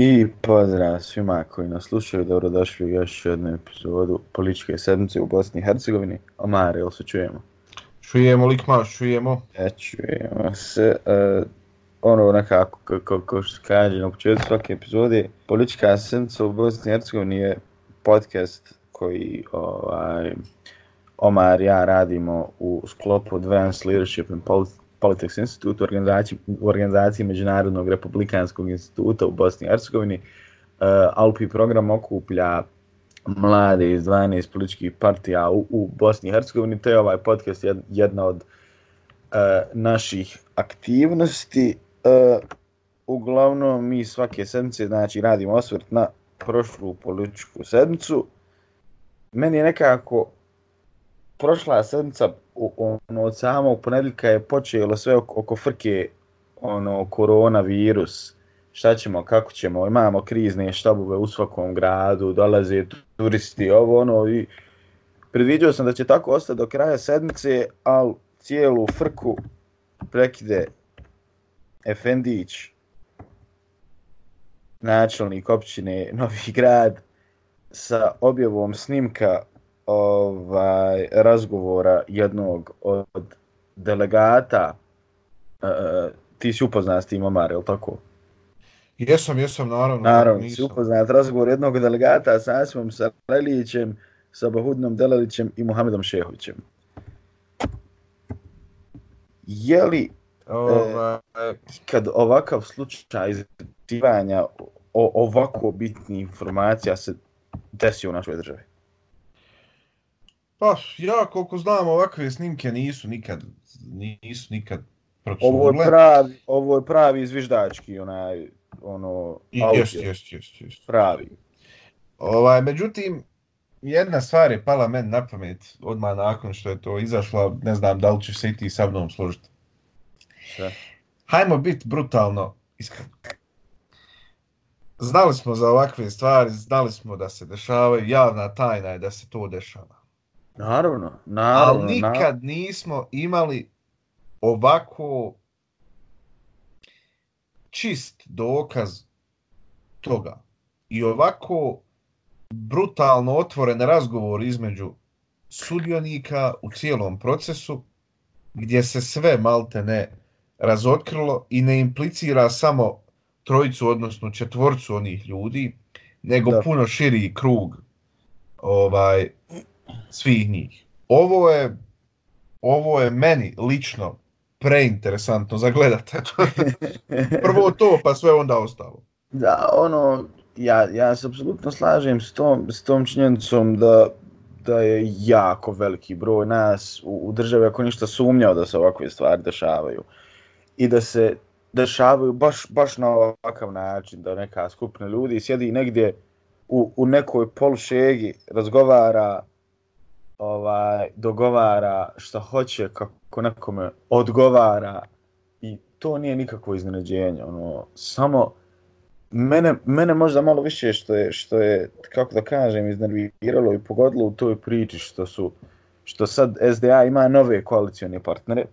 I pozdrav svima koji nas slušaju, dobrodošli u još jednu epizodu političke sedmice u Bosni i Hercegovini. Omar, jel se čujemo? Čujemo, Likma, čujemo. E, čujemo se. Uh, ono nekako, kako ko što kaže na početku svake epizode, politička sedmica u Bosni i Hercegovini je podcast koji ovaj, Omar i ja radimo u sklopu Advanced Leadership and Politics Politics Institute, u organizaciji, u organizaciji Međunarodnog republikanskog instituta u Bosni i Hercegovini. Uh, ALPI program okuplja mlade iz 12 političkih partija u, u Bosni i Hercegovini. To je ovaj podcast jedna od uh, naših aktivnosti. Uh, uglavnom, mi svake sedmice znači, radimo osvrt na prošlu političku sedmicu. Meni je nekako prošla sedmica ono, od samog ponedljika je počelo sve oko, oko frke ono koronavirus. Šta ćemo, kako ćemo, imamo krizne štabove u svakom gradu, dolaze turisti, ovo ono i predviđao sam da će tako ostati do kraja sedmice, al cijelu frku prekide Efendić, načelnik općine Novi grad, sa objavom snimka ovaj razgovora jednog od delegata uh, ti si upoznat s tim Omar, je tako? Jesam, jesam, naravno. Naravno, nisam. si upoznat razgovor jednog delegata sa Asimom Sarajlićem, sa Bahudnom Delalićem i Muhamedom Šehovićem. Je li Ova... e, kad ovakav slučaj izvjetivanja o ovako bitni informacija se desio u našoj državi? Pa, ja koliko znam, ovakve snimke nisu nikad, nisu nikad procurile. Ovo je pravi, ovo je pravi zviždački, onaj, ono, Jest, jest, jest, jest. Pravi. Ovaj, međutim, jedna stvar je pala men na pamet odmah nakon što je to izašlo, ne znam da li ćeš se i ti sa mnom složiti. Šta? Hajmo biti brutalno iskreno. Znali smo za ovakve stvari, znali smo da se dešavaju, javna tajna je da se to dešava. Naravno, naravno. Ali nikad naravno. nismo imali ovako čist dokaz toga. I ovako brutalno otvoren razgovor između sudionika u cijelom procesu gdje se sve malte ne razotkrilo i ne implicira samo trojicu, odnosno četvorcu onih ljudi, nego da. puno širi krug ovaj svih njih. Ovo je ovo je meni lično preinteresantno za gledate. Prvo to, pa sve onda ostalo. Da, ono, ja, ja se apsolutno slažem s tom, s tom činjenicom da, da je jako veliki broj nas u, u državi ako ništa sumnjao da se ovakve stvari dešavaju. I da se dešavaju baš, baš na ovakav način, da neka skupina ljudi sjedi negdje u, u nekoj polušegi, razgovara, ovaj dogovara što hoće kako nekome odgovara i to nije nikakvo iznenađenje ono samo mene mene možda malo više što je što je kako da kažem iznerviralo i pogodilo u toj priči što su što sad SDA ima nove koalicione partnere.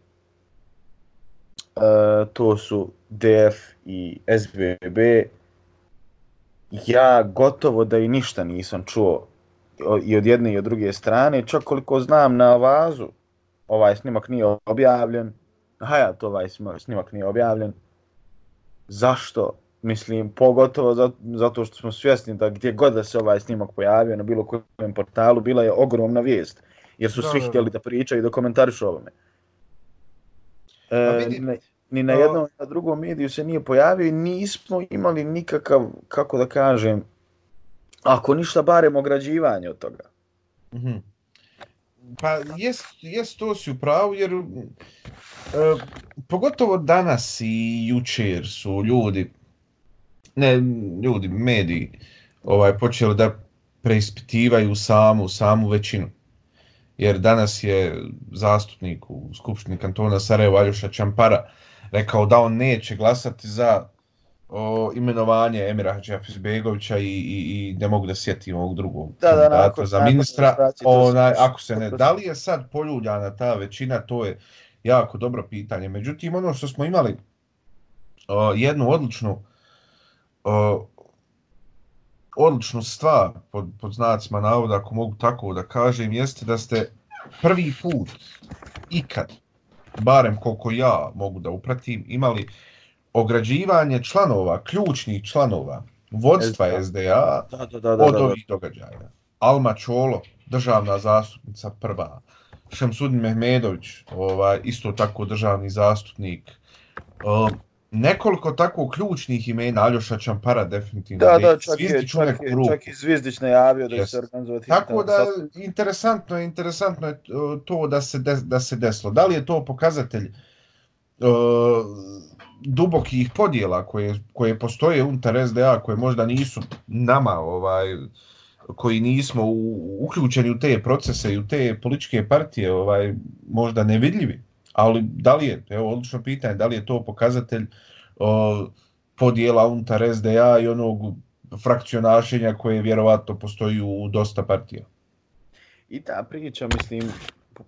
Uh, to su DF i SBB ja gotovo da i ništa nisam čuo i od jedne i od druge strane, čak koliko znam na vazu, ovaj snimak nije objavljen, Hayat ovaj snimak nije objavljen, zašto? Mislim, pogotovo zato što smo svjesni da gdje god da se ovaj snimak pojavio na bilo kojem portalu, bila je ogromna vijest, jer su svi htjeli da pričaju i da komentarišu ovome. E, ne, ni na jednom, ni na drugom mediju se nije pojavio i nismo imali nikakav, kako da kažem, Ako ništa, barem ograđivanje od toga. Mm -hmm. Pa, jest, jest to si upravo, jer e, pogotovo danas i jučer su ljudi, ne ljudi, mediji, ovaj, počeli da preispitivaju samu, samu većinu. Jer danas je zastupnik u Skupštini kantona Sarajeva Aljoša Čampara rekao da on neće glasati za o imenovanje Emira Hadžafizbegovića i, i, i ne mogu da sjetim ovog drugog da, da, nakon, za ministra. Onaj, ako se ne, da li je sad poljuljana ta većina, to je jako dobro pitanje. Međutim, ono što smo imali o, jednu odličnu o, odličnu stvar, pod, pod znacima navoda, ako mogu tako da kažem, jeste da ste prvi put ikad, barem koliko ja mogu da upratim, imali ograđivanje članova, ključnih članova, vodstva SDA Da, da, da, da, od da, da. ovih događaja. Alma Čolo, državna zastupnica prva, Šemsudin Mehmedović, ovaj, isto tako državni zastupnik, uh, nekoliko tako ključnih imena, Aljoša Čampara definitivno, Da, da, čak je, Zvizdić čak je, čak i Zvizdić najavio da će se organizovati. Tako da, interesantno je, interesantno je uh, to da se, des, da se desilo. Da li je to pokazatelj uh, dubokih podjela koje, koje postoje unutar SDA, koje možda nisu nama, ovaj, koji nismo u, uključeni u te procese i u te političke partije, ovaj, možda nevidljivi. Ali da li je, evo odlično pitanje, da li je to pokazatelj o, podjela unutar SDA i onog frakcionašenja koje vjerovatno postoji u dosta partija. I ta priča, mislim,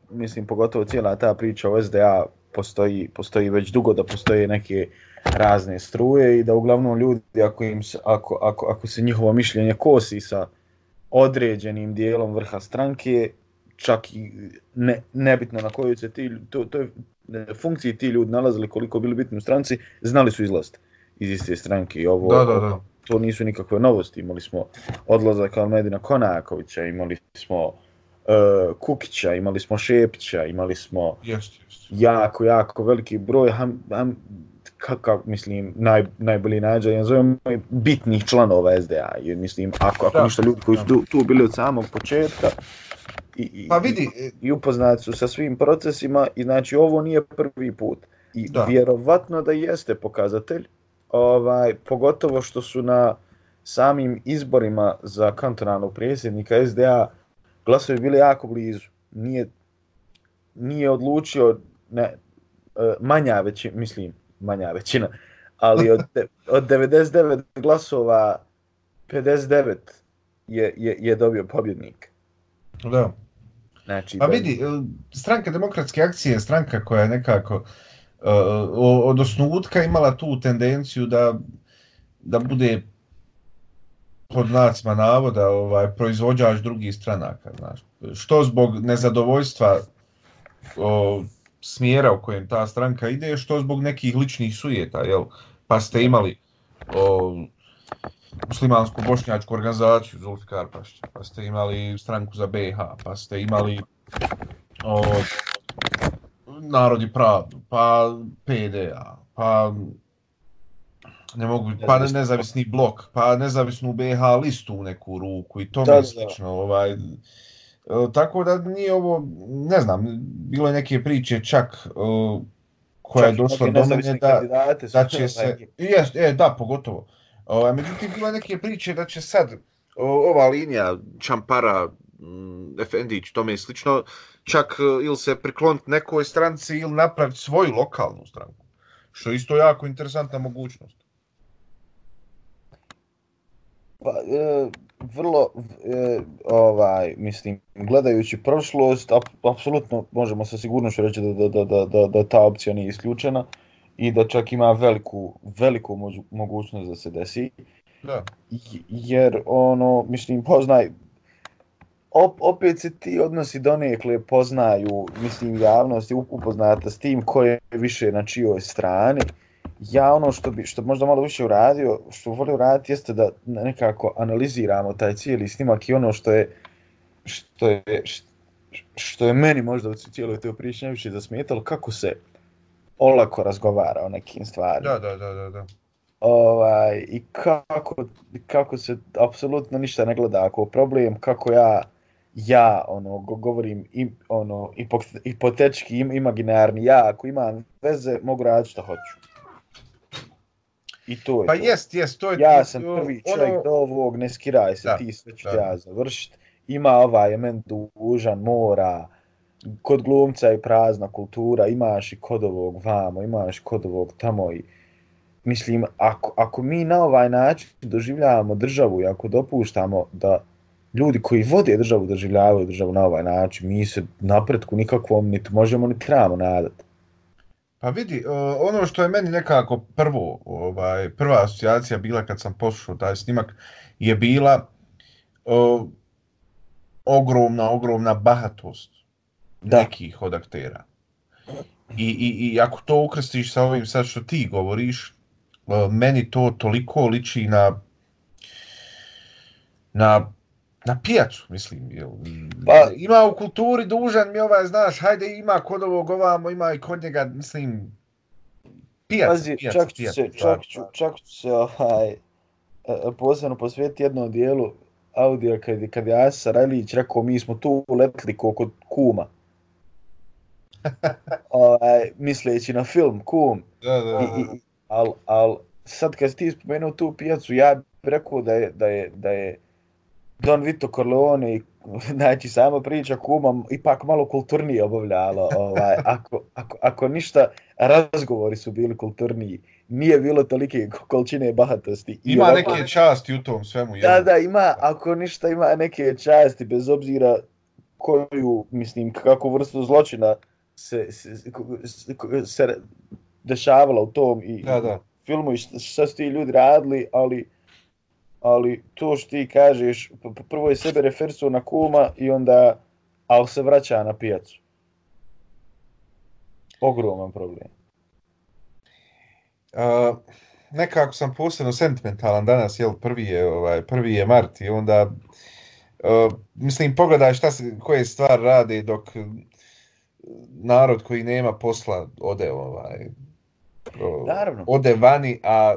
mislim pogotovo cijela ta priča o SDA postoji, postoji već dugo da postoje neke razne struje i da uglavnom ljudi ako, im, se- ako, ako, ako se njihovo mišljenje kosi sa određenim dijelom vrha stranke, čak i ne, nebitno na kojoj se ti, to, to je funkciji ti ljudi nalazili koliko bili bitni u stranci, znali su izlaziti iz iste stranke i ovo, Da, da, da. to nisu nikakve novosti. Imali smo odlazak Almedina Konakovića, imali smo uh, Kukića, imali smo Šepića, imali smo Jeste, jeste. jako, jako veliki broj, ham, ham, kakav, mislim, naj, najbolji nađa, ja zovem bitnih članova SDA. Jer, mislim, ako, ako Da, ništa ljudi koji su tu, tu bili od samog početka i, Pa vidi, i, i upoznati su sa svim procesima i znači ovo nije prvi put. I Da. da. vjerovatno da jeste pokazatelj, ovaj, pogotovo što su na samim izborima za kantonalnog predsjednika SDA glasovi bili jako blizu. Nije, nije odlučio ne, e, manja većina, mislim, manja većina, ali od, od 99 glasova 59 je, je, je dobio pobjednik. da. Znači, Pa da- vidi, e, stranka demokratske akcije je stranka koja je nekako uh, od osnutka imala tu tendenciju da, da bude pod znacima navoda ovaj, proizvođač drugih stranaka. Znaš. Što zbog nezadovoljstva o, smjera u kojem ta stranka ide, što zbog nekih ličnih sujeta. Jel? Pa ste imali o, muslimansku bošnjačku organizaciju Zulfikar Pašća, pa ste imali stranku za BiH, pa ste imali o, Narodi pravdu, pa PDA, pa ne mogu, pa Nezavisni nezavisni blok, pa nezavisnu BiH listu u neku ruku i to mi je slično. Ovaj, e, tako da nije ovo, ne znam, bilo je neke priče čak o, koja je Čak i došla do mene da, da će se, jes, e, da, pogotovo. Ovaj, međutim, bilo je neke priče da će sad o, ova linija Čampara, mm, Efendić, tome i slično, čak e, ili se prikloniti nekoj stranci ili napraviti svoju lokalnu stranku. Što je isto jako interesantna mogućnost. Pa, e, vrlo, e, ovaj, mislim, gledajući prošlost, ap, apsolutno možemo sa sigurnošću reći da, da, da, da, da, da ta opcija nije isključena i da čak ima veliku, veliku mođu- mogućnost da se desi. Da. Jer ono, mislim, poznaj, op, opet se ti odnosi donekle poznaju, mislim, javnost upoznata s tim ko je više na čijoj strani. Ja ono što bi, što bi možda malo više uradio, što volio raditi jeste da nekako analiziramo taj cijeli snimak i ono što je, što je, što je meni možda u cijeloj toj priči najviše zasmetalo, kako se olako razgovara o nekim stvarima Da, da, da, da, da. ovaj, i kako, kako se apsolutno ništa ne gleda ako problem, kako ja ja ono go- govorim i ono ipo- hipotetički im, imaginarni ja ako imam veze mogu raditi što hoću. I to je Pa to. jest, jest, to je... Ja to- sam ono- prvi čovjek do ovog, ne skiraj se, Da, ti sve ću da. ja završit. Ima ovaj men dužan, mora, kod glumca je prazna kultura, imaš i kod ovog vamo, imaš kod ovog tamo i mislim, ako, ako mi na ovaj način doživljavamo državu i ako dopuštamo da ljudi koji vode državu doživljavaju državu na ovaj način, mi se napretku nikakvom niti možemo ni trebamo nadati. Pa vidi, ono što je meni nekako prvo, ovaj, prva asocijacija bila kad sam poslušao taj snimak, je bila o, ogromna, ogromna bahatost da. nekih od aktera. I, i, I ako to ukrstiš sa ovim sad što ti govoriš, meni to toliko liči na na na pijacu, mislim. Jel, pa, ima u kulturi dužan mi ovaj, znaš, hajde ima kod ovog ovamo, ima i kod njega, mislim, pijac, pazi, pijac, čak, pijac, se, čak, ću, čak ću se ovaj, e, e, posebno posvetiti jednom dijelu audio kad, kad je Asa Rajlić rekao mi smo tu letli kod kuma. ovaj, misleći na film Kum. Da, da, da. I, i, al, al, sad kad ti spomenuo tu pijacu, ja bih rekao da je, da je, da je Don Vito Corleone i znači sama priča kuma ipak malo kulturnije obavljalo ovaj ako, ako, ako ništa razgovori su bili kulturniji nije bilo tolike količine bahatosti ima I neke časti u tom svemu da jedno. da ima ako ništa ima neke časti bez obzira koju mislim kako vrstu zločina se, se, se, se dešavalo u tom i da, da. filmu i šta su ti ljudi radili ali ali to što ti kažeš, prvo je sebe refersuo na kuma i onda, ali se vraća na pijacu. Ogroman problem. Uh, nekako sam posebno sentimentalan danas, jel, prvi je, ovaj, prvi je mart i onda, uh, mislim, pogledaj šta se, koje stvari rade dok narod koji nema posla ode, ovaj, Naravno. ode vani, a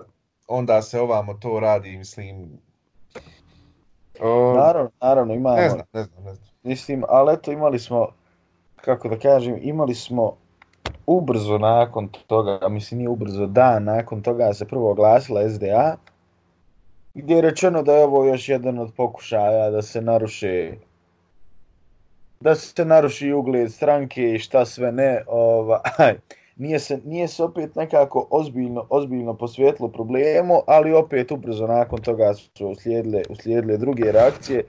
onda se ovamo to radi, mislim... O, naravno, naravno, imamo... Ne znam, ne znam, ne znam. Mislim, ali eto, imali smo, kako da kažem, imali smo ubrzo nakon toga, mislim, nije ubrzo, dan nakon toga se prvo oglasila SDA, gdje je rečeno da je ovo još jedan od pokušaja da se naruše da se naruši ugled stranke i šta sve ne, ovaj, nije se, nije se opet nekako ozbiljno, ozbiljno posvjetlo problemu, ali opet ubrzo nakon toga su uslijedile, uslijedile druge reakcije,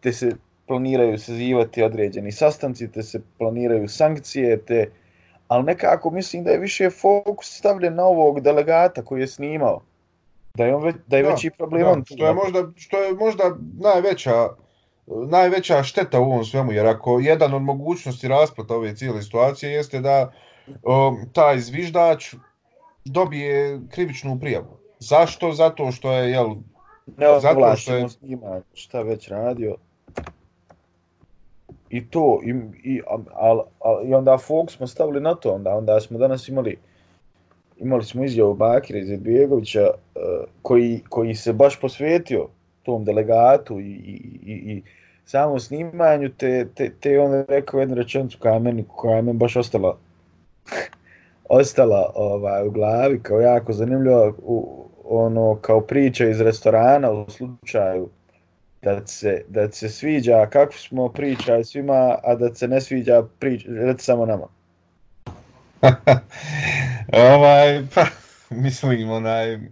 te se planiraju sazivati određeni sastanci, te se planiraju sankcije, te, ali nekako mislim da je više fokus stavljen na ovog delegata koji je snimao. Da je, on već, da je da, veći problem. Da, što, je možda, što je možda najveća, najveća šteta u ovom svemu, jer ako jedan od mogućnosti rasplata ove cijele situacije jeste da um, taj zviždač dobije krivičnu prijavu. Zašto? Zato što je, jel... Ne zato što je... Ima šta već radio. I to, i, i, al, al, i onda Fox smo stavili na to, onda, onda smo danas imali imali smo izjavu Bakira iz Edbijegovića uh, koji, koji se baš posvetio tom delegatu i, i, i, i samom snimanju, te, te, te on rekao jednu rečenicu koja je meni, koja je meni baš ostala ostala ovaj, u glavi kao jako zanimljivo u, ono kao priča iz restorana u slučaju da se, da se sviđa kako smo pričali svima, a da se ne sviđa priča, reci samo nama. ovaj, pa, mislim, onaj, uh,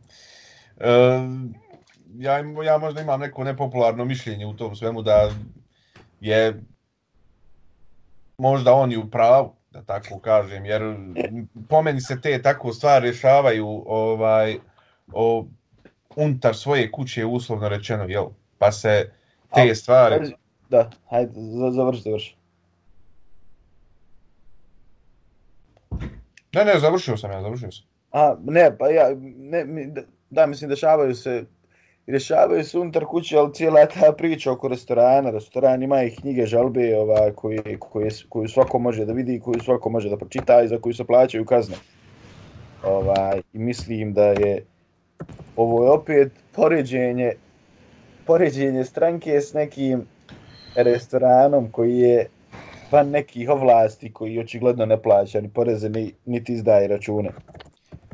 ja, ja možda imam neko nepopularno mišljenje u tom svemu da je možda on i u pravu, da tako kažem, jer po meni se te tako stvari rješavaju ovaj, o, unutar svoje kuće, uslovno rečeno, jel? Pa se te A, stvari... Da, hajde, završi, završi. Ne, ne, završio sam ja, završio sam. A, ne, pa ja, ne, da, mislim, dešavaju se rješavaju se unutar kuće, ali cijela ta priča oko restorana, restoran ima i knjige žalbe ova, koje, koje, koju svako može da vidi, koju svako može da pročita i za koju se plaćaju kazne. Ovaj, I mislim da je ovo je opet poređenje, poređenje stranke s nekim restoranom koji je pa nekih ovlasti koji očigledno ne plaća ni poreze ni, niti izdaje račune.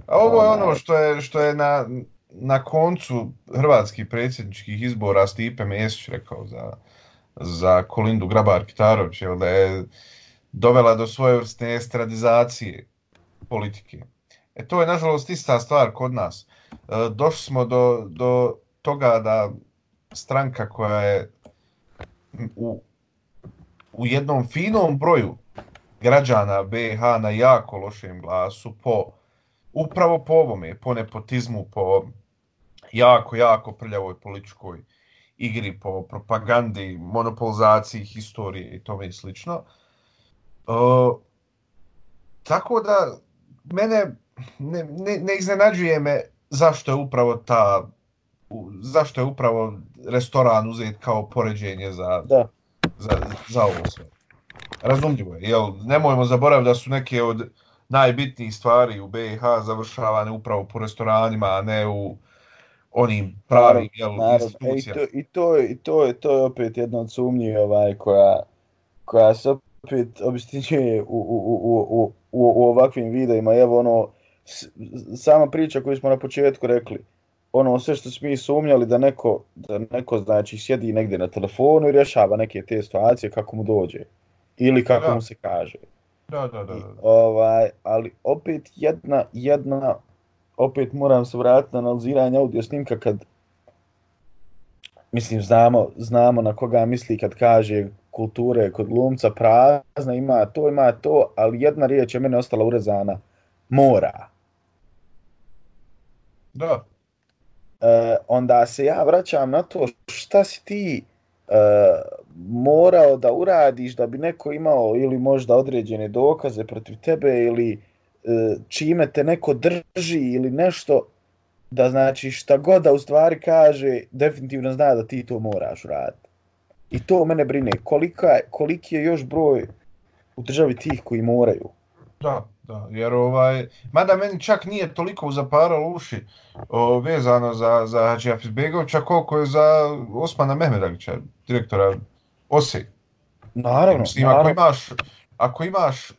A ovo je ono što je, što je na, na koncu hrvatskih predsjedničkih izbora Stipe Mesić rekao za, za Kolindu Grabar-Kitarović, da je dovela do svoje vrste estradizacije politike. E to je nažalost ista stvar kod nas. E, došli smo do, do toga da stranka koja je u, u jednom finom broju građana BiH na jako lošem glasu po upravo po ovome, po nepotizmu, po jako, jako prljavoj političkoj igri, po propagandi, monopolizaciji historije i tome i slično. Uh, tako da, mene ne, ne, ne iznenađuje me zašto je upravo ta zašto je upravo restoran uzet kao poređenje za, da. za, za ovo sve. Razumljivo je, jel? Nemojmo zaboraviti da su neke od najbitnijih stvari u BiH završavane upravo po restoranima, a ne u onim pravim jel, institucijama. E, I, to, i, to, i, to, je, to je opet jedna od sumnji ovaj, koja, koja se opet obistinjuje u, u, u, u, u, u ovakvim videima. Evo ono, sama priča koju smo na početku rekli, ono sve što smo mi sumnjali da neko, da neko znači sjedi negdje na telefonu i rješava neke te situacije kako mu dođe ili kako da. mu se kaže. Da, da, da. I, ovaj, ali opet jedna, jedna, opet moram se vratiti na analiziranje audio snimka kad mislim znamo, znamo na koga misli kad kaže kulture kod glumca prazna, ima to, ima to, ali jedna riječ je mene ostala urezana, mora. Da. E, onda se ja vraćam na to šta si ti Eh, morao da uradiš da bi neko imao ili možda određene dokaze protiv tebe ili e, čime te neko drži ili nešto da znači šta god da u stvari kaže definitivno zna da ti to moraš uraditi. I to mene brine. Kolika, koliki je još broj u državi tih koji moraju? Da, da, jer ovaj, mada meni čak nije toliko zaparalo uši o, vezano za, za Hadži Afizbegovića koliko je za Osmana Mehmedagića, direktora OSE. Naravno, Mislim, naravno. Ako imaš, ako imaš uh,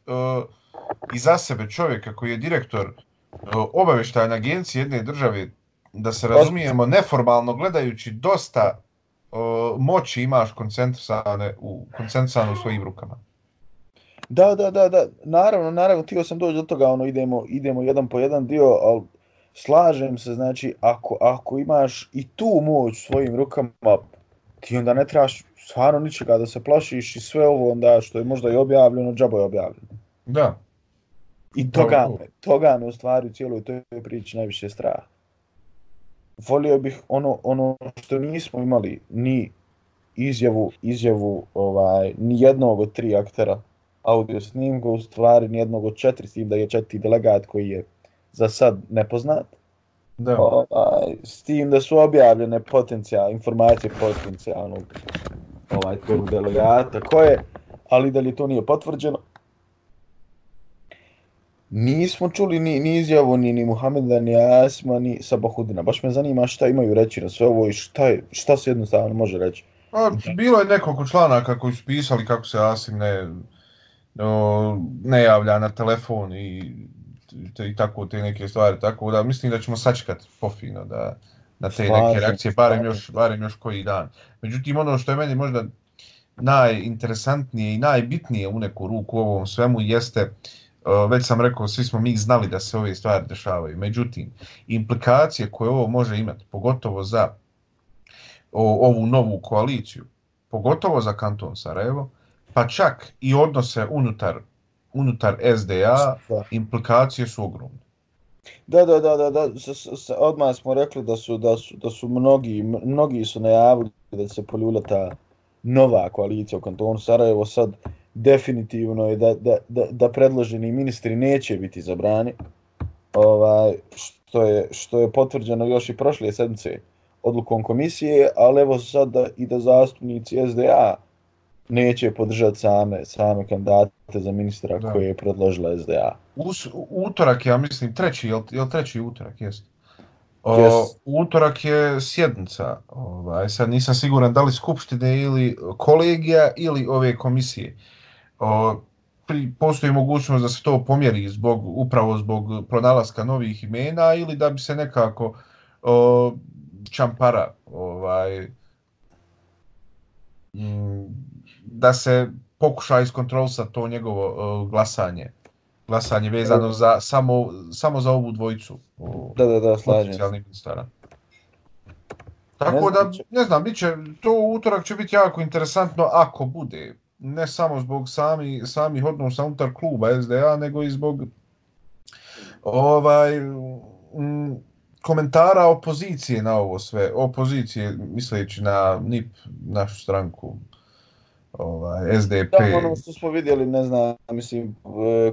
iza sebe čovjeka koji je direktor uh, obavještajne agencije jedne države, da se razumijemo, neformalno gledajući dosta uh, moći imaš koncentrisane u, koncentrisane u svojim rukama. Da, da, da, da, naravno, naravno, tio sam doći do toga, ono, idemo, idemo jedan po jedan dio, ali slažem se, znači, ako, ako imaš i tu moć svojim rukama, ti onda ne trebaš stvarno ničega da se plašiš i sve ovo onda što je možda i objavljeno, džabo je objavljeno. Da. I toga, me, toga me u stvari u cijeloj toj priči najviše strah. Volio bih ono, ono što nismo imali, ni izjavu, izjavu ovaj, ni jednog od tri aktera audio snimka, u stvari ni jednog od četiri, s tim da je četiri delegat koji je za sad nepoznat. Da. Ovaj, s tim da su objavljene potencijal, informacije potencijalnog ovaj, tog delegata, ko je, ali da li to nije potvrđeno. Nismo čuli ni, ni izjavu ni, ni Muhameda, ni Asma, ni Sabahudina. Baš me zanima šta imaju reći na sve ovo i šta, je, šta se jednostavno može reći. A, bilo je nekoliko članaka koji su pisali kako se Asim ne, ne javlja na telefon i, te, i tako te neke stvari. Tako da mislim da ćemo sačekati pofino da, na te Slažem, neke reakcije, barem još, barem još koji dan. Međutim, ono što je meni možda najinteresantnije i najbitnije u neku ruku u ovom svemu jeste, već sam rekao, svi smo mi znali da se ove stvari dešavaju. Međutim, implikacije koje ovo može imati, pogotovo za ovu novu koaliciju, pogotovo za kanton Sarajevo, pa čak i odnose unutar, unutar SDA, implikacije su ogromne. Da, da, da, da, da. S, s, s, odmah smo rekli da su, da su, da su mnogi, mnogi su najavili da se poljula ta nova koalicija u kantonu Sarajevo. Sad definitivno je da, da, da, da predloženi ministri neće biti zabrani. Ovaj, što, je, što je potvrđeno još i prošle sedmice odlukom komisije, ali evo sad da, i da zastupnici SDA neće podržati same, same kandidate za ministra da. koje je predložila SDA. Us, utorak, ja mislim, treći, je li treći utorak, jest? O, yes. Utorak je sjednica, ovaj, sad nisam siguran da li skupštine ili kolegija ili ove komisije. O, pri, postoji mogućnost da se to pomjeri zbog, upravo zbog pronalaska novih imena ili da bi se nekako o, čampara ovaj, da se pokuša iskontrolisati to njegovo uh, glasanje. Glasanje vezano za, samo, samo za ovu dvojicu. Uh, da, da, da, slažem Tako ne da, ne znam, bit će, to utorak će biti jako interesantno ako bude. Ne samo zbog sami, samih odnosa unutar kluba SDA, nego i zbog ovaj m, komentara opozicije na ovo sve, opozicije misleći na NIP, našu stranku, ovaj, SDP. Da, ono što smo vidjeli, ne znam, mislim, e,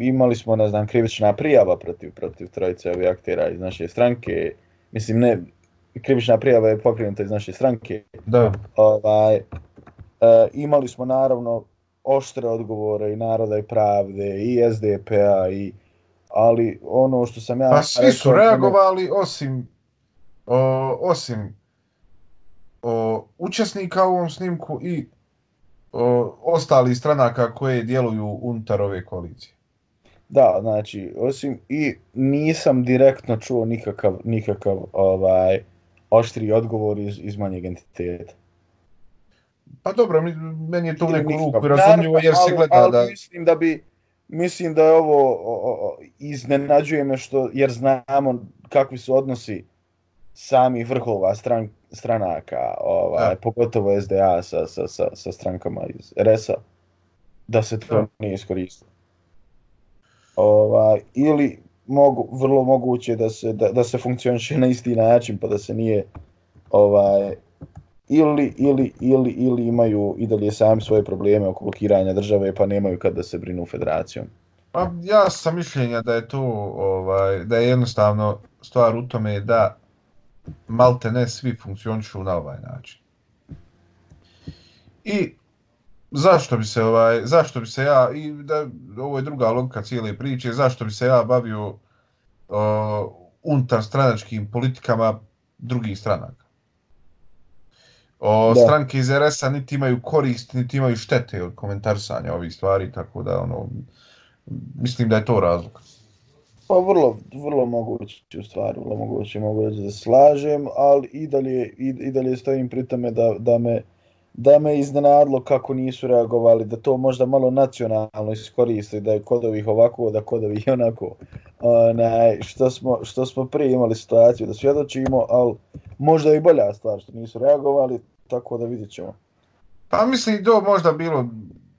imali smo, ne znam, krivična prijava protiv, protiv trojice ovih aktera iz naše stranke, mislim, ne, krivična prijava je pokrenuta iz naše stranke. Da. Ovaj, e, imali smo, naravno, oštre odgovore i Naroda i Pravde, i SDP-a, i ali ono što sam ja... Pa svi su reagovali osim, o, osim o, učesnika u ovom snimku i o, ostali stranaka koje djeluju unutar ove koalicije. Da, znači, osim i nisam direktno čuo nikakav, nikakav ovaj, oštri odgovor iz, iz manjeg entiteta. Pa dobro, meni je to u neku ruku razumljivo jer se gleda ali, ali da... mislim da bi, mislim da je ovo o, o, iznenađuje me što jer znamo kakvi su odnosi samih vrhova stran, stranaka, ovaj, pogotovo SDA sa, sa, sa, sa strankama iz RS-a, da se to da. nije iskoristilo. Ovaj, ili mogu, vrlo moguće da se, da, da se funkcioniše na isti način, pa da se nije ovaj, ili, ili, ili, ili imaju i dalje sami svoje probleme oko blokiranja države, pa nemaju kad da se brinu federacijom. Pa ja sam mišljenja da je to, ovaj, da je jednostavno stvar u tome da malte ne svi funkcionišu na ovaj način. I zašto bi se ovaj zašto bi se ja i da ovo je druga logika cijele priče zašto bi se ja bavio uh, unutar stranačkim politikama drugih stranaka o, da. stranke iz RS-a niti imaju korist niti imaju štete od komentarsanja ovih stvari tako da ono mislim da je to razlog Pa vrlo, vrlo moguće u stvari, vrlo moguće mogu reći da slažem, ali i dalje, i, i dalje stojim pri tome da, da, me, da me iznenadlo kako nisu reagovali, da to možda malo nacionalno iskoriste, da je kod ovih ovako, da kod ovih onako. Onaj, što, smo, što smo prije imali situaciju da svjedočimo, ali možda i bolja stvar što nisu reagovali, tako da vidjet ćemo. Pa mislim, to možda bilo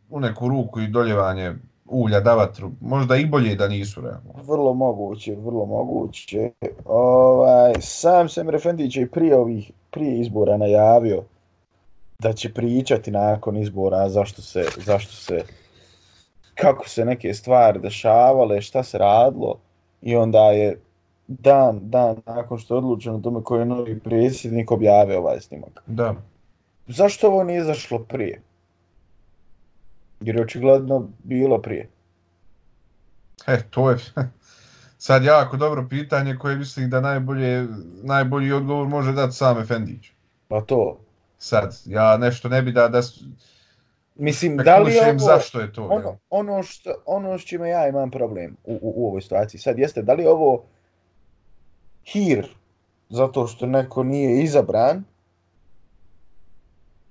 u neku ruku i doljevanje ulja da vatru, možda i bolje da nisu realno. Vrlo moguće, vrlo moguće. Ovaj, sam Sem Refendić je prije ovih prije izbora najavio da će pričati nakon izbora zašto se, zašto se kako se neke stvari dešavale, šta se radilo i onda je dan, dan nakon što je odlučeno tome koji je novi predsjednik objavio ovaj snimak. Da. Zašto ovo nije zašlo prije? Jer je očigledno bilo prije. E, to je sad jako dobro pitanje koje mislim da najbolje, najbolji odgovor može dati sam Efendić. Pa to. Sad, ja nešto ne bi da... da mislim, da li ovo, zašto je to? Ono, ono, što, ono s čime ja imam problem u, u, u ovoj situaciji sad jeste, da li ovo hir zato što neko nije izabran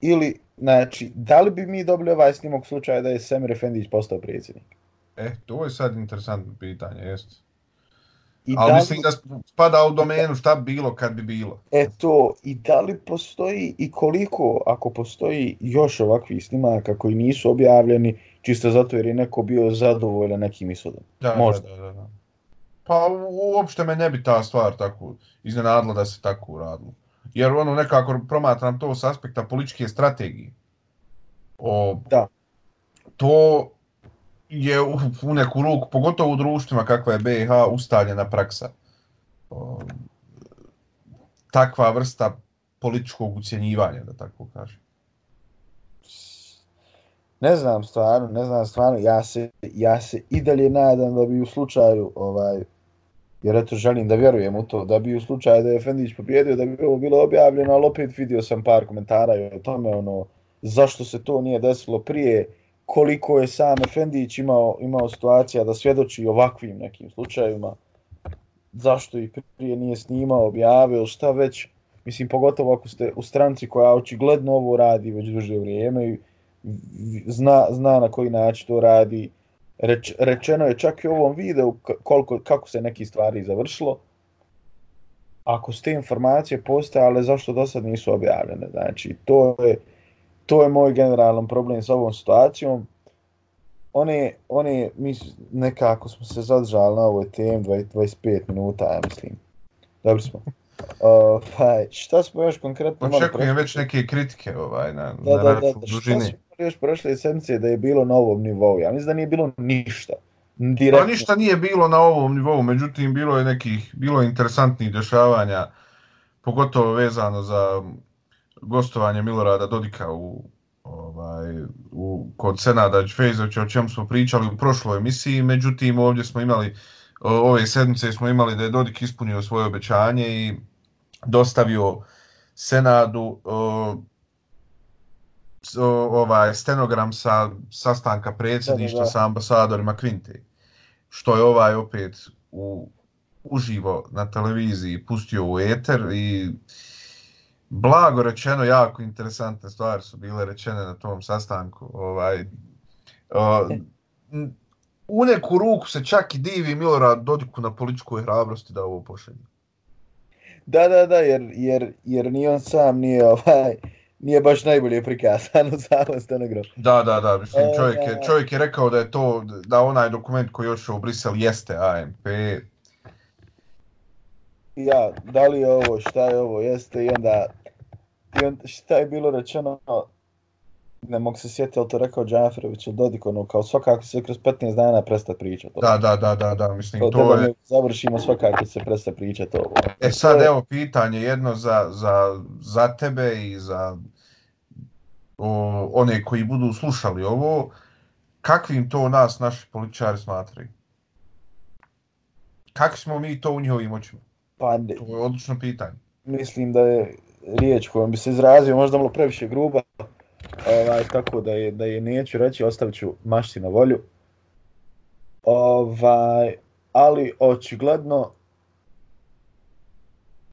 ili Znači, da li bi mi dobili ovaj snimak slučaja da je Semir Efendić postao predsjednik? E, to je sad interesantno pitanje, jest. I Ali da li... mislim da spada u domenu šta bi bilo kad bi bilo. E to, i da li postoji i koliko, ako postoji još ovakvi snimaka koji nisu objavljeni, čisto zato jer je neko bio zadovoljan nekim ishodom? Da, Možda. Da, da, da. Pa uopšte me ne bi ta stvar tako iznenadila da se tako uradilo jer ono nekako promatram to s aspekta političke strategije. O, da. To je u, u neku ruku, pogotovo u društvima kakva je BiH, ustaljena praksa. O, takva vrsta političkog ucjenjivanja, da tako kažem. Ne znam stvarno, ne znam stvarno, ja se, ja se i dalje nadam da bi u slučaju ovaj, jer eto želim da vjerujem u to, da bi u slučaju da je Efendić pobjedio, da bi ovo bilo objavljeno, ali opet vidio sam par komentara o tome, ono, zašto se to nije desilo prije, koliko je sam Efendić imao, imao situacija da svjedoči ovakvim nekim slučajima, zašto i prije nije snimao, objavio, šta već, mislim, pogotovo ako ste u stranci koja očigledno ovo radi već duže vrijeme i zna, zna na koji način to radi, reč, rečeno je čak i u ovom videu koliko, kako se neki stvari završilo. Ako ste informacije postojale, zašto do sad nisu objavljene? Znači, to je, to je moj generalan problem s ovom situacijom. One, one, mi nekako smo se zadržali na ovoj temi 25 minuta, ja mislim. Dobro smo. Uh, pa, šta smo još konkretno? Očekujem već neke kritike ovaj, na, da, na da, da, da, dužine. Šta smo još prošle sedmice da je bilo na ovom nivou? Ja mislim da nije bilo ništa. Direktno. Pa ništa nije bilo na ovom nivou, međutim bilo je nekih, bilo je interesantnih dešavanja, pogotovo vezano za gostovanje Milorada Dodika u, ovaj, u, kod Senada Čfejzovića, o čemu smo pričali u prošloj emisiji, međutim ovdje smo imali, ove sedmice smo imali da je Dodik ispunio svoje obećanje i dostavio Senadu uh, o, ovaj stenogram sa sastanka predsjedništva sa ambasadorima Kvinte, što je ovaj opet u, uživo na televiziji pustio u eter i blago rečeno, jako interesantne stvari su bile rečene na tom sastanku. Ovaj, o, u neku ruku se čak i divi Milorad Dodiku na političkoj hrabrosti da ovo pošalje. Da, da, da, jer, jer, jer ni on sam nije, ovaj, nije baš najbolje prikazan u samom stenogramu. Da, da, da, mislim, čovjek je, čovjek je rekao da je to, da onaj dokument koji još u Brisel jeste AMP. Ja, da li je ovo, šta je ovo, jeste, i onda, i onda šta je bilo rečeno, ne mogu se sjetiti, ali to rekao Džaferović ili Dodik, ono, kao svakako se kroz 15 dana presta pričati. Da, da, da, da, da, mislim, to, to je... Završimo svakako se presta pričati ovo. E sad, evo, pitanje jedno za, za, za tebe i za o, one koji budu slušali ovo, kakvim to nas naši političari smatraju? Kako smo mi to u njihovim očima? Pa, to je odlično pitanje. Mislim da je riječ kojom bi se izrazio možda malo previše gruba, ovaj, tako da je, da je neću reći, ostavit ću mašti na volju. Ovaj, ali očigledno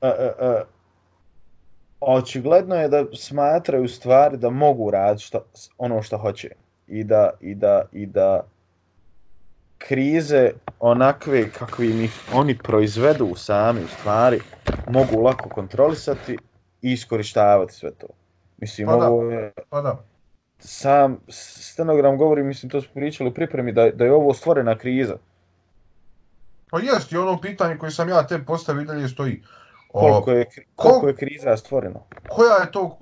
e, e, e, očigledno je da smatraju stvari da mogu raditi šta, ono što hoće i da, i da, i da krize onakve kakvi mi oni proizvedu sami u stvari mogu lako kontrolisati i iskorištavati sve to. Mislim, pa ovo je... Pa da. Sam stenogram govori, mislim, to smo pričali u pripremi, da, da je ovo stvorena kriza. Pa jest, i ono pitanje koje sam ja te postavio dalje stoji. O, koliko, je, koliko ko, je kriza stvoreno? Koja je to,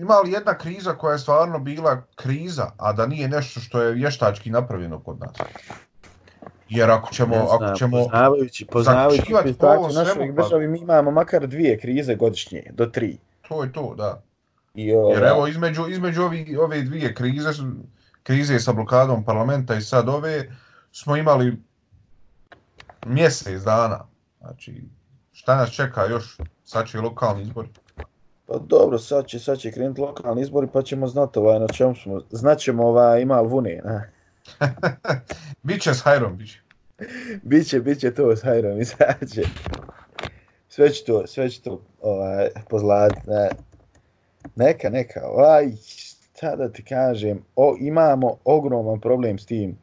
ima li jedna kriza koja je stvarno bila kriza, a da nije nešto što je vještački napravljeno kod nas? Jer ako ćemo... Znam, ako ćemo poznavajući, poznavajući situaciju našoj državi, mi imamo makar dvije krize godišnje, do tri. To je to, da. I, o, Jer evo, između, između ovi, ove dvije krize, krize sa blokadom parlamenta i sad ove, smo imali mjesec dana. Znači, šta nas čeka još? Sad će lokalni izbori. Pa dobro, sad će, sad će krenuti lokalni izbori, pa ćemo znati ovaj, na čemu smo. Znaćemo ovaj, ima vune, ne? biće s Hajrom, biće. biće, biće to s Hajrom, izaće. Sve će to, sve će to ovaj, pozlati, ne? neka, neka, aj, šta da ti kažem, o, imamo ogroman problem s tim,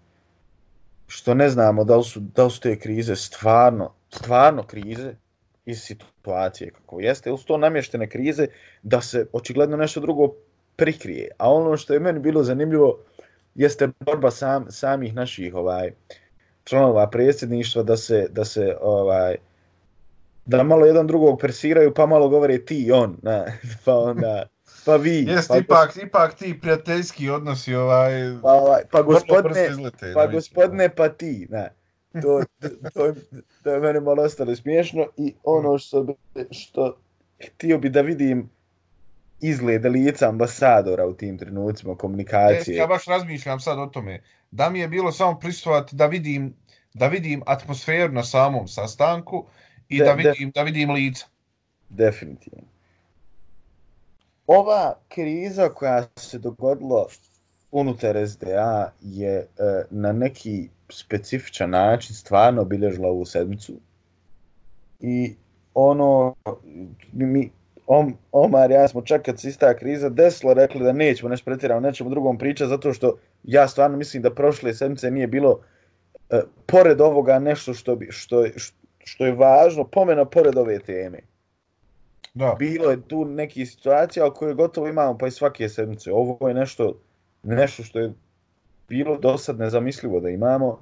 što ne znamo da li su, da li su te krize stvarno, stvarno krize iz situacije kako jeste, su to namještene krize da se očigledno nešto drugo prikrije. A ono što je meni bilo zanimljivo jeste borba sam, samih naših ovaj članova predsjedništva da se, da se ovaj, da malo jedan drugog persiraju, pa malo govore ti i on, na, pa onda, pa vi. Jest, pa ipak, gos... ipak ti prijateljski odnosi, ovaj, pa, ovaj, pa gospodne, izlete, pa gospodne, pa ti, na. To, to, to, to je mene malo ostalo smiješno i ono što, što htio bi da vidim izgled lica ambasadora u tim trenucima komunikacije. Ja baš razmišljam sad o tome. Da mi je bilo samo pristovati da vidim, da vidim atmosferu na samom sastanku, i de, da, vidim, da vidim lica. Definitivno. Ova kriza koja se dogodila unutar SDA je e, na neki specifičan način stvarno obilježila ovu sedmicu. I ono, mi, Om, Omar, ja smo čak kad se ista kriza desila, rekli da nećemo nešto pretjerano, nećemo drugom pričati, zato što ja stvarno mislim da prošle sedmice nije bilo e, pored ovoga nešto što, bi, što, što, što je važno pomena pored ove teme. Da. bilo je tu neki situacija o kojoj gotovo imamo pa i svake sedmice. Ovo je nešto, nešto što je bilo do sad nezamislivo da imamo.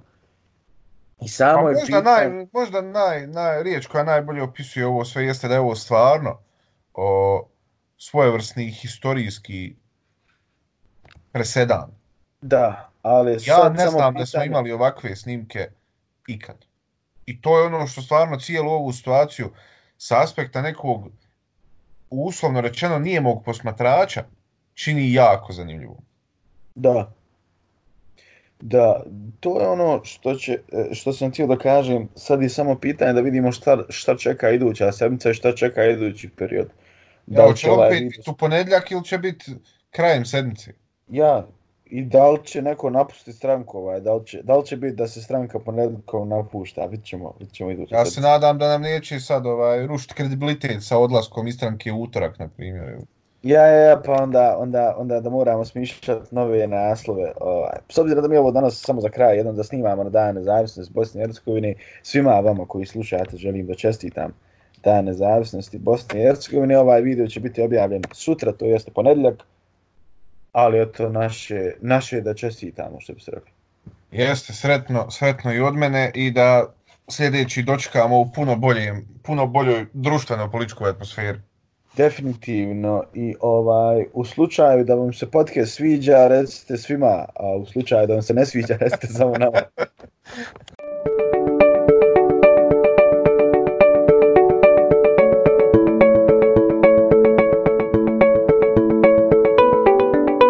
I samo Pa je možda pitanje... naj, možda naj, naj, riječ koja najbolje opisuje ovo sve jeste da je ovo stvarno o, svojevrsni historijski presedan. Da, ali Ja sad ne znam da smo pitanje- imali ovakve snimke ikad. I to je ono što stvarno cijelu ovu situaciju sa aspekta nekog uslovno rečeno nije mog posmatrača čini jako zanimljivo. Da. Da, to je ono što, će, e, što sam htio da kažem. Sad je samo pitanje da vidimo šta, šta čeka iduća sedmica i šta čeka idući period. Da li će ovaj opet u ponedljak ili će biti krajem sedmice? Ja, i da li će neko napustiti stranku ovaj, da li će, da li će biti da se stranka ponedjeljkom napušta, vidit ćemo, vidit ćemo idući. Ja se nadam da nam neće sad ovaj, rušiti kredibilitet sa odlaskom iz stranke u utorak, na primjer. Ja, ja, ja, pa onda, onda, onda da moramo smišljati nove naslove. Ovaj. S obzirom da mi ovo danas samo za kraj, jednom da snimamo na Dan nezavisnosti Bosne i Hercegovine, svima vama koji slušate želim da čestitam Dan nezavisnosti Bosne i Hercegovine. Ovaj video će biti objavljen sutra, to jeste ponedjeljak, ali eto naše, naše da čestitamo, što bi se rekli. Jeste, sretno, sretno i od mene i da sljedeći dočekamo u puno, boljem, puno boljoj društveno-političkoj atmosferi. Definitivno i ovaj u slučaju da vam se podcast sviđa, recite svima, a u slučaju da vam se ne sviđa, recite samo nama.